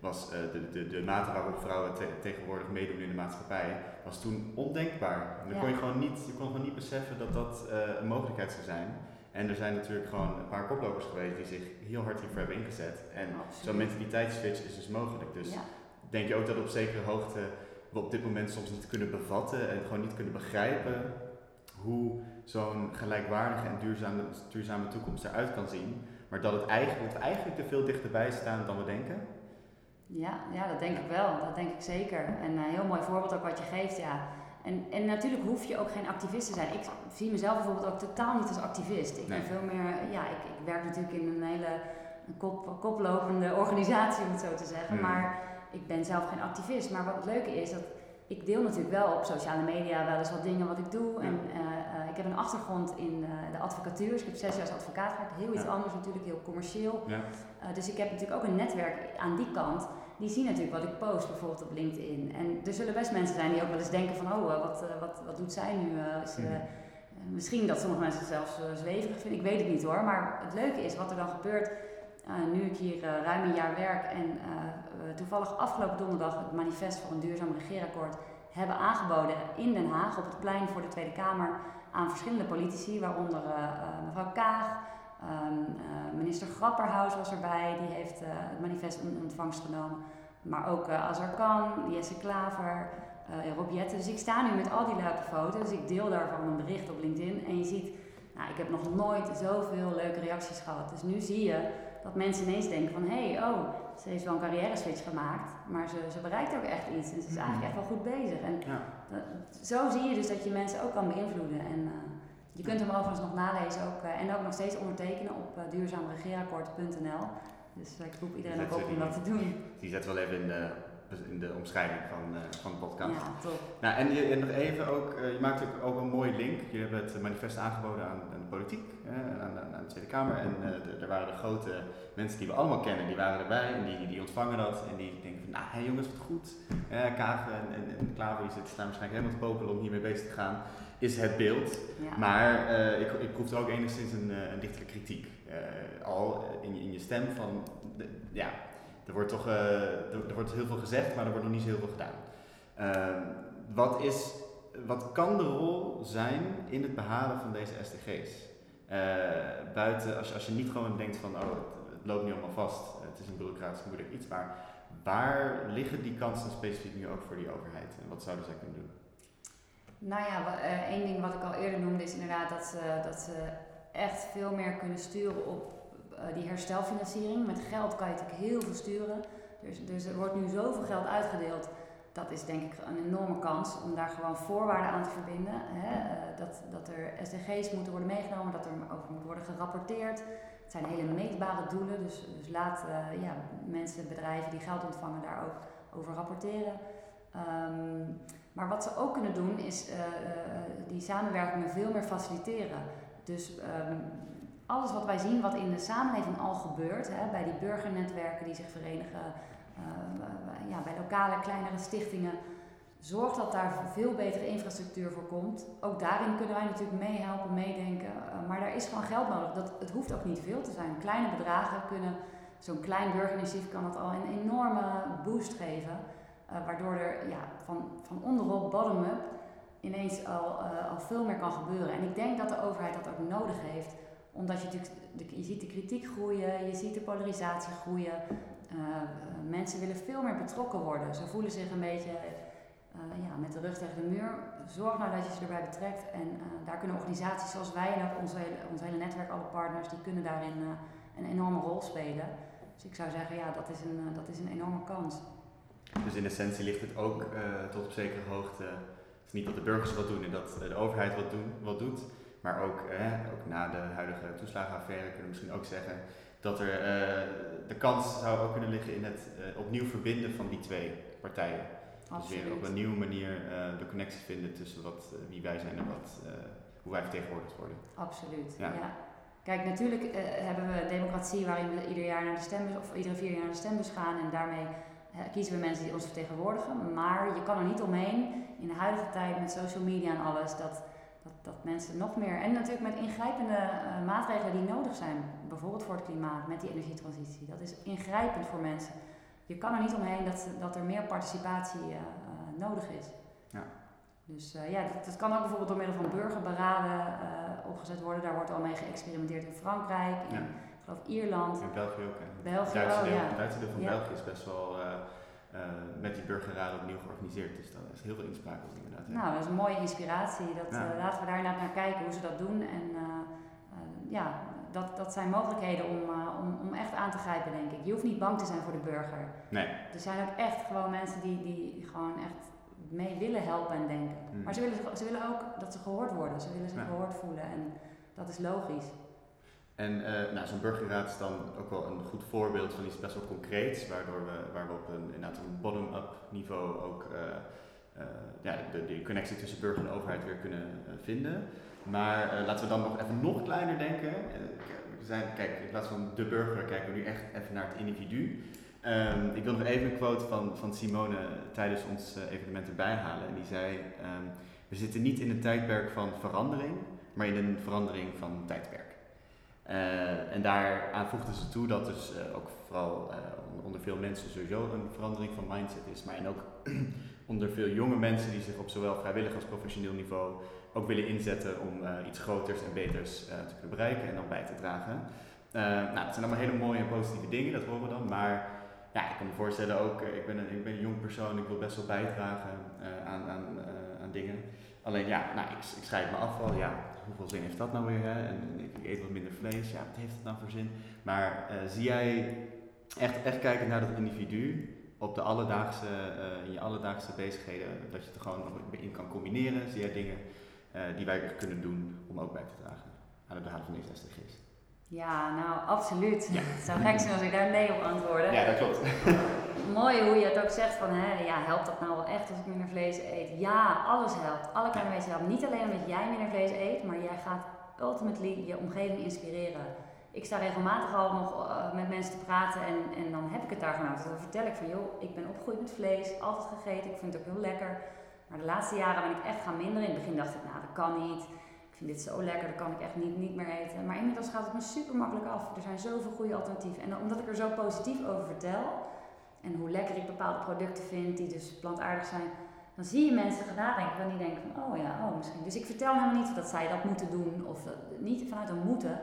was uh, de, de, de mate waarop vrouwen te, tegenwoordig meedoen in de maatschappij, was toen ondenkbaar. Dan ja. kon je, gewoon niet, je kon gewoon niet beseffen dat dat uh, een mogelijkheid zou zijn. En er zijn natuurlijk gewoon een paar koplopers geweest die zich heel hard hiervoor hebben ingezet. En zo'n mentaliteitsswitch is dus mogelijk. Dus ja. denk je ook dat op zekere hoogte we op dit moment soms niet kunnen bevatten en gewoon niet kunnen begrijpen hoe zo'n gelijkwaardige en duurzame, duurzame toekomst eruit kan zien. Maar dat, het eigenlijk, dat we eigenlijk te veel dichterbij staan dan we denken. Ja, ja, dat denk ik wel. Dat denk ik zeker. En een heel mooi voorbeeld ook wat je geeft, ja. En, en natuurlijk hoef je ook geen activist te zijn. Ik zie mezelf bijvoorbeeld ook totaal niet als activist. Ik ben veel meer, ja, ik, ik werk natuurlijk in een hele kop, koplopende organisatie, om het zo te zeggen. Hmm. Maar ik ben zelf geen activist. Maar wat het leuke is, dat ik deel natuurlijk wel op sociale media wel eens wat dingen wat ik doe. En uh, ik heb een achtergrond in uh, de advocatuur. Dus ik heb zes jaar als advocaat gewerkt. Heel iets ja. anders natuurlijk, heel commercieel. Ja. dus ik heb natuurlijk ook een netwerk aan die kant. Die zien natuurlijk wat ik post, bijvoorbeeld op LinkedIn. En er zullen best mensen zijn die ook wel eens denken van... Oh, wat, wat, wat doet zij nu? Is, mm. misschien dat sommige mensen het zelfs zweverig vinden. Ik weet het niet hoor. Maar het leuke is wat er dan gebeurt... nu ik hier ruim een jaar werk en toevallig afgelopen donderdag het manifest voor een duurzaam regeerakkoord hebben aangeboden in Den Haag op het plein voor de Tweede Kamer aan verschillende politici, waaronder uh, mevrouw Kaag, um, uh, minister Grapperhaus was erbij, die heeft het manifest in ontvangst genomen. Maar ook Azar Khan, Jesse Klaver, Rob Jetten. Dus ik sta nu met al die leuke foto's. Ik deel daarvan een bericht op LinkedIn. En je ziet, nou, ik heb nog nooit zoveel leuke reacties gehad. Dus nu zie je dat mensen ineens denken van, hé, hey, oh, ze heeft wel een carrière switch gemaakt, maar ze, ze bereikt ook echt iets en ze is eigenlijk echt wel goed bezig. En ja. Dat, zo zie je dus dat je mensen ook kan beïnvloeden. En uh, je kunt hem overigens nog nalezen ook, eh, en ook nog steeds ondertekenen op uh, duurzaamregeerakkoord.nl. Dus ik roep iedereen ook op om dat te doen. Die zetten wel even in de in de omschrijving van, uh, van de podcast. Ja, top. Nou, en, je, en nog even ook, uh, je maakt ook, ook een mooie link. Je hebt het manifest aangeboden aan, aan de politiek, aan, aan, de Tweede Kamer. En er waren de grote mensen die we allemaal kennen, die waren erbij en die, die ontvangen dat. En die denken van, nou hé jongens, wat goed. Kaven en, en, en Klaver die zitten staan waarschijnlijk helemaal te popelen om hiermee bezig te gaan. Is het beeld. Ja. Maar ik, ik proef er ook enigszins een, een dichtere kritiek. al in je, in je stem van, de, ja, er wordt toch uh, er, wordt heel veel gezegd, maar er wordt nog niet zo heel veel gedaan. Uh, wat, is, wat kan de rol zijn in het behalen van deze SDG's? Uh, buiten, als je, als je niet gewoon denkt van, oh, het, loopt nu allemaal vast, het is een bureaucratisch moeilijk iets, maar waar liggen die kansen specifiek nu ook voor die overheid en wat zouden zij kunnen doen? Nou ja, één ding wat ik al eerder noemde is inderdaad dat ze, dat ze echt veel meer kunnen sturen op uh, die herstelfinanciering. Met geld kan je natuurlijk heel veel sturen. Dus, dus er wordt nu zoveel geld uitgedeeld. Dat is denk ik een enorme kans om daar gewoon voorwaarden aan te verbinden. Hè? Uh, dat, dat er SDG's moeten worden meegenomen, dat er over moet worden gerapporteerd. Het zijn hele meetbare doelen, dus, dus laat uh, ja, mensen, bedrijven die geld ontvangen daar ook over rapporteren. Um, maar wat ze ook kunnen doen is die samenwerkingen veel meer faciliteren. Dus um, alles wat wij zien, wat in de samenleving al gebeurt, hè, bij die burgernetwerken die zich verenigen, uh, ja, bij lokale kleinere stichtingen, zorgt dat daar veel betere infrastructuur voor komt. Ook daarin kunnen wij natuurlijk meehelpen, meedenken, uh, maar daar is gewoon geld nodig. Dat, het hoeft ook niet veel te zijn. Kleine bedragen kunnen, zo'n klein burgerinitiatief kan dat al een enorme boost geven, uh, waardoor er ja, van, van onderop, bottom-up, ineens al, al veel meer kan gebeuren. En ik denk dat de overheid dat ook nodig heeft omdat je je ziet de kritiek groeien, je ziet de polarisatie groeien. Uh, mensen willen veel meer betrokken worden. Ze voelen zich een beetje uh, ja, met de rug tegen de muur. Zorg nou dat je ze erbij betrekt. En daar kunnen organisaties zoals wij en ook ons hele, ons hele netwerk, alle partners, die kunnen daarin een enorme rol spelen. Dus ik zou zeggen, ja, dat is een, dat is een enorme kans. Dus in essentie ligt het ook tot op zekere hoogte. Het is niet dat de burgers wat doen en dat de overheid wat, doen, wat doet. Maar ook, ook na de huidige toeslagenaffaire kunnen we misschien ook zeggen dat er uh, de kans zou ook kunnen liggen in het uh, opnieuw verbinden van die twee partijen. Absoluut. Dus weer op een nieuwe manier uh, de connectie vinden tussen wat, wie wij zijn en wat, hoe wij vertegenwoordigd worden. Absoluut, ja. ja. Kijk, natuurlijk hebben we democratie waarin we ieder jaar naar de stembus of iedere vier jaar naar de stembus gaan en daarmee kiezen we mensen die ons vertegenwoordigen. Maar je kan er niet omheen in de huidige tijd met social media en alles dat dat, dat mensen nog meer, en natuurlijk met ingrijpende uh, maatregelen die nodig zijn, bijvoorbeeld voor het klimaat, met die energietransitie. Dat is ingrijpend voor mensen. Je kan er niet omheen dat, dat er meer participatie uh, uh, nodig is. Ja. Dus ja, dat, dat, kan ook bijvoorbeeld door middel van burgerberaden opgezet worden. Daar wordt al mee geëxperimenteerd in Frankrijk, in, ja. ik geloof Ierland. In België ook. Hè. België, Duitse deel, ja. het Duitse deel van ja. België is best wel uh, met die burgerraden opnieuw georganiseerd. Dus daar is heel veel inspraak inderdaad. Nou, dat is een mooie inspiratie. Dat, ja. uh, laten we daar naar kijken hoe ze dat doen. En uh, ja, dat, dat zijn mogelijkheden om, om, om echt aan te grijpen, denk ik. Je hoeft niet bang te zijn voor de burger. Nee. Er zijn ook echt gewoon mensen die, die gewoon echt mee willen helpen en denken. Mm. Maar ze willen, ze willen ook dat ze gehoord worden. Ze willen zich Ja. gehoord voelen. En dat is logisch. En eh, nou, zo'n burgerraad is dan ook wel een goed voorbeeld van iets best wel concreets, waardoor we, waar we op een, bottom-up niveau ook eh, eh, ja, de, connectie tussen burger en overheid weer kunnen vinden. Maar laten we dan nog even nog kleiner denken. We zijn, kijk, in plaats van de burger kijken we nu echt even naar het individu. Ehm, ik wil nog even een quote van, van Simone tijdens ons evenement erbij halen. En die zei, ehm, we zitten niet in een tijdperk van verandering, maar in een verandering van tijdperk. Eh, en daaraan voegden ze toe dat dus eh, ook vooral eh, onder veel mensen sowieso een verandering van mindset is, maar en ook onder veel jonge mensen die zich op zowel vrijwillig als professioneel niveau ook willen inzetten om iets groters en beters te kunnen bereiken en dan bij te dragen. Nou, dat zijn allemaal hele mooie en positieve dingen, dat horen we dan, maar ja, ik kan me voorstellen ook, ik ben een, ik ben een jong persoon, ik wil best wel bijdragen aan, aan, aan dingen. Alleen ja, nou, ik, ik schrijf me af ja, hoeveel zin heeft dat nou weer? Hè? En, ik, eet wat minder vlees, ja, wat heeft het nou voor zin? Maar eh, zie jij echt, echt kijken naar dat individu op de alledaagse, eh, in je alledaagse bezigheden, dat je het er gewoon in kan combineren? Zie jij dingen die wij echt kunnen doen om ook bij te dragen aan het behalen van deze SDG's? Ja, nou absoluut. Het zou gek zijn als ik daar nee op antwoordde. Ja, dat klopt. Mooi hoe je het ook zegt van, hè, ja, helpt dat nou wel echt als ik minder vlees eet? Ja, alles helpt. Alle kleine mensen helpen. Niet alleen omdat jij minder vlees eet, maar jij gaat ultimately je omgeving inspireren. Ik sta regelmatig al nog uh, met mensen te praten en, en dan heb ik het daar vanuit. Dan vertel ik van, joh, ik ben opgegroeid met vlees, altijd gegeten, ik vind het ook heel lekker. Maar de laatste jaren ben ik echt gaan minderen. In het begin dacht ik, nou, dat kan niet ik vind dit zo lekker, dat kan ik echt niet, niet meer eten. Maar inmiddels gaat het me super makkelijk af. Er zijn zoveel goede alternatieven. En omdat ik er zo positief over vertel, en hoe lekker ik bepaalde producten vind die dus plantaardig zijn, dan zie je mensen gaan nadenken en die denken van, oh ja, oh misschien. Dus ik vertel helemaal niet dat zij dat moeten doen, of niet vanuit een moeten,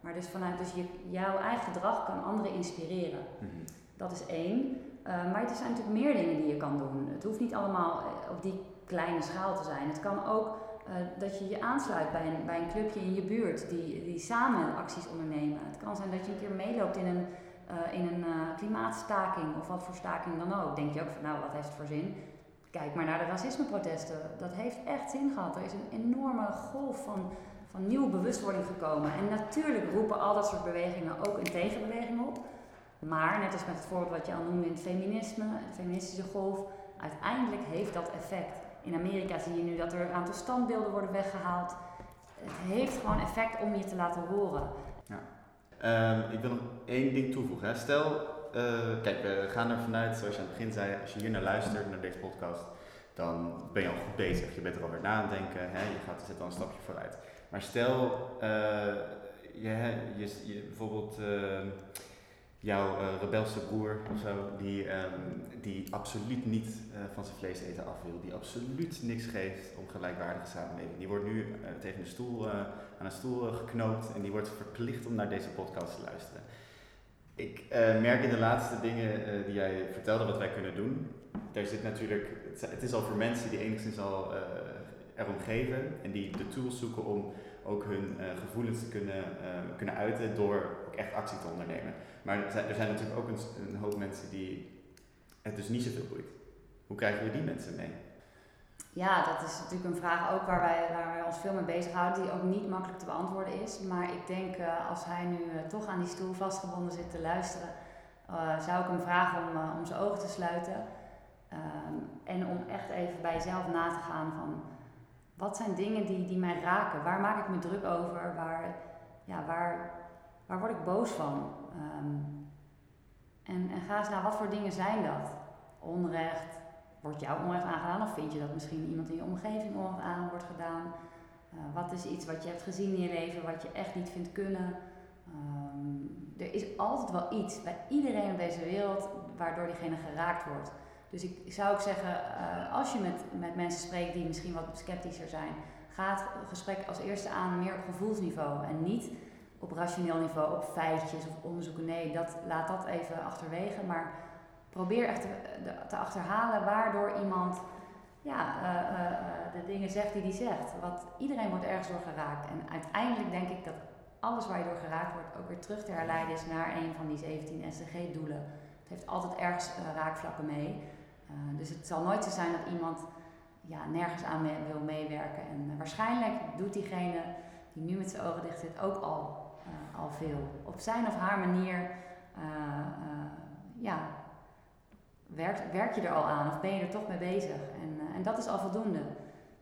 maar dus vanuit, dus je, jouw eigen gedrag kan anderen inspireren. Mhm. Dat is één. Uh, maar er zijn natuurlijk meer dingen die je kan doen. Het hoeft niet allemaal eh, op die kleine schaal te zijn. Het kan ook uh, dat je je aansluit bij een, bij een clubje in je buurt die, die samen acties ondernemen. Het kan zijn dat je een keer meeloopt in een, uh, in een uh, klimaatstaking of wat voor staking dan ook. Denk je ook van nou, wat heeft het voor zin? Kijk maar naar de racismeprotesten. Dat heeft echt zin gehad. Er is een enorme golf van, van nieuwe bewustwording gekomen. En natuurlijk roepen al dat soort bewegingen ook een tegenbeweging op. Maar net als met het voorbeeld wat je al noemde in het feminisme, de feministische golf, uiteindelijk heeft dat effect. In Amerika zie je nu dat er een aantal standbeelden worden weggehaald. Het heeft gewoon effect om je te laten horen. Um, ik wil nog één ding toevoegen. Stel, uh, kijk, we gaan er vanuit, zoals je aan het begin zei, als je hier naar luistert, naar deze podcast, dan ben je al goed bezig. Je bent er alweer na aan het denken, hè. je gaat, zet al een stapje vooruit. Maar stel, uh, je, je, je, bijvoorbeeld. Uh, jouw uh, rebelse broer of zo, die, um, die absoluut niet uh, van zijn vlees eten af wil, die absoluut niks geeft om gelijkwaardige samenleving. Die wordt nu uh, tegen de stoel, aan een stoel geknoopt en die wordt verplicht om naar deze podcast te luisteren. Ik merk in de laatste dingen die jij vertelde wat wij kunnen doen, daar zit natuurlijk, het is al voor mensen die enigszins al erom geven en die de tools zoeken om ook hun gevoelens te kunnen, kunnen uiten door ook echt actie te ondernemen. Maar er zijn, er zijn natuurlijk ook een, hoop mensen die het dus niet zoveel boeit. Hoe krijgen we die mensen mee? Ja, dat is natuurlijk een vraag ook waar wij, waar wij ons veel mee bezighouden, die ook niet makkelijk te beantwoorden is. Maar ik denk uh, als hij nu toch aan die stoel vastgebonden zit te luisteren, zou ik hem vragen om, om zijn ogen te sluiten. Ehm, en om echt even bij jezelf na te gaan van wat zijn dingen die, die mij raken? Waar maak ik me druk over? Waar, ja, waar, waar word ik boos van? Um, en, en ga eens naar wat voor dingen zijn dat? Onrecht, wordt jou onrecht aangedaan of vind je dat misschien iemand in je omgeving onrecht aan wordt gedaan? Uh, wat is iets wat je hebt gezien in je leven wat je echt niet vindt kunnen? Um, er is altijd wel iets bij iedereen op deze wereld waardoor diegene geraakt wordt. Dus ik zou ook zeggen, uh, als je met, met mensen spreekt die misschien wat sceptischer zijn, ga het gesprek als eerste aan meer op gevoelsniveau en niet op rationeel niveau, op feitjes of onderzoeken. Nee, dat, laat dat even achterwege. Maar probeer echt te, te achterhalen waardoor iemand ja, uh, uh, de dingen zegt die hij zegt. Want iedereen wordt ergens door geraakt. En uiteindelijk denk ik dat alles waar je door geraakt wordt ook weer terug te herleiden is naar een van die 17 SDG-doelen. Het heeft altijd ergens raakvlakken mee. Dus het zal nooit zo zijn dat iemand ja, nergens aan wil meewerken. En waarschijnlijk doet diegene die nu met zijn ogen dicht zit ook al uh, al veel. Op zijn of haar manier ja, werk, werk je er al aan of ben je er toch mee bezig. En, en dat is al voldoende.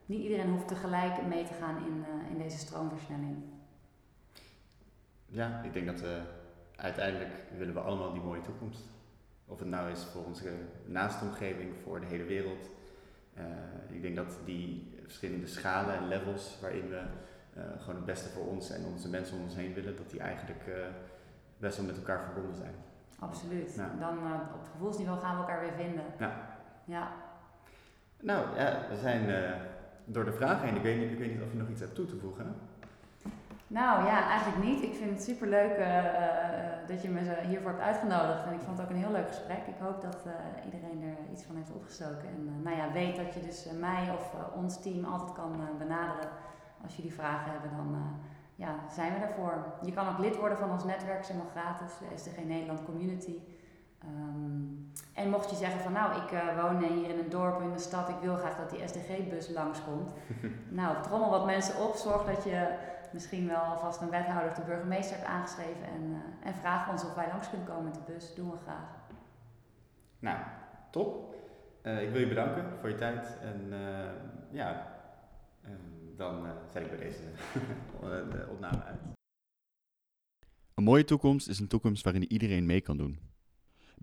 Niet iedereen hoeft tegelijk mee te gaan in, in deze stroomversnelling. Ja, ik denk dat uiteindelijk willen we allemaal die mooie toekomst. Of het nou is voor onze naastomgeving, voor de hele wereld. ik denk dat die verschillende schalen en levels waarin we uh, gewoon het beste voor ons en onze mensen om ons heen willen, dat die eigenlijk uh, best wel met elkaar verbonden zijn. Absoluut. Dan op gevoelsniveau gaan we elkaar weer vinden. Ja. ja. Nou ja, we zijn door de vragen heen. Ik weet, niet, ik weet niet of je nog iets hebt toe te voegen. Nou ja, eigenlijk niet. Ik vind het super leuk dat je me hiervoor hebt uitgenodigd. En ik vond het ook een heel leuk gesprek. Ik hoop dat iedereen er iets van heeft opgestoken. En nou ja, weet dat je dus mij of ons team altijd kan benaderen als jullie vragen hebben, dan uh, ja, zijn we daarvoor. Je kan ook lid worden van ons netwerk, is helemaal gratis, de SDG Nederland Community. Ehm, en mocht je zeggen van nou, ik uh, woon hier in een dorp in de stad, ik wil graag dat die SDG-bus langskomt. nou, trommel wat mensen op, zorg dat je misschien wel alvast een wethouder of de burgemeester hebt aangeschreven en, uh, en vraag ons of wij langs kunnen komen met de bus. Doen we graag. Nou, top. Uh, ik wil je bedanken voor je tijd en ja, dan zet ik bij deze de opname uit. Een mooie toekomst is een toekomst waarin iedereen mee kan doen.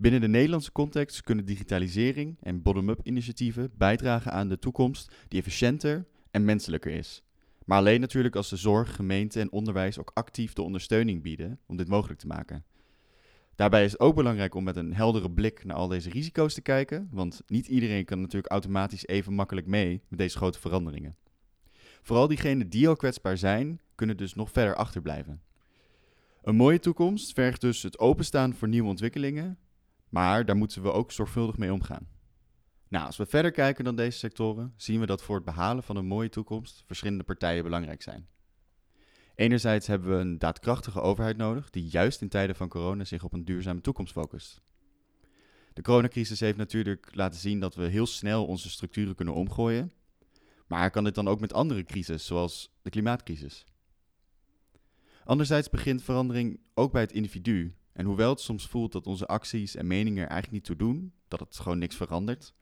Binnen de Nederlandse context kunnen digitalisering en bottom-up initiatieven bijdragen aan de toekomst die efficiënter en menselijker is. Maar alleen natuurlijk als de zorg, gemeente en onderwijs ook actief de ondersteuning bieden om dit mogelijk te maken. Daarbij is het ook belangrijk om met een heldere blik naar al deze risico's te kijken, want niet iedereen kan natuurlijk automatisch even makkelijk mee met deze grote veranderingen. Vooral diegenen die al kwetsbaar zijn, kunnen dus nog verder achterblijven. Een mooie toekomst vergt dus het openstaan voor nieuwe ontwikkelingen, maar daar moeten we ook zorgvuldig mee omgaan. Nou, als we verder kijken dan deze sectoren, zien we dat voor het behalen van een mooie toekomst verschillende partijen belangrijk zijn. Enerzijds hebben we een daadkrachtige overheid nodig die juist in tijden van corona zich op een duurzame toekomst focust. De coronacrisis heeft natuurlijk laten zien dat we heel snel onze structuren kunnen omgooien, maar kan dit dan ook met andere crises, zoals de klimaatcrisis? Anderzijds begint verandering ook bij het individu. En hoewel het soms voelt dat onze acties en meningen er eigenlijk niet toe doen, dat het gewoon niks verandert,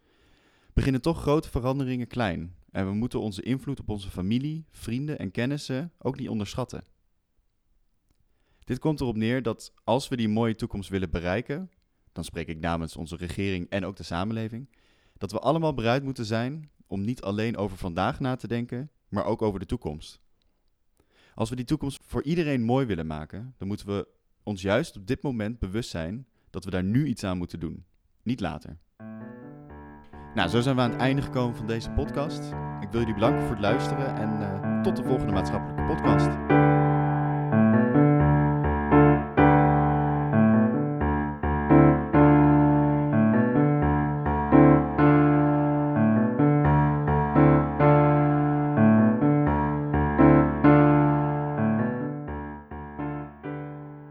beginnen toch grote veranderingen klein. En we moeten onze invloed op onze familie, vrienden en kennissen ook niet onderschatten. Dit komt erop neer dat als we die mooie toekomst willen bereiken, dan spreek ik namens onze regering en ook de samenleving, dat we allemaal bereid moeten zijn om niet alleen over vandaag na te denken, maar ook over de toekomst. Als we die toekomst voor iedereen mooi willen maken, dan moeten we ons juist op dit moment bewust zijn dat we daar nu iets aan moeten doen, niet later. Nou, zo zijn we aan het einde gekomen van deze podcast. Ik wil jullie bedanken voor het luisteren en uh, tot de volgende maatschappelijke podcast.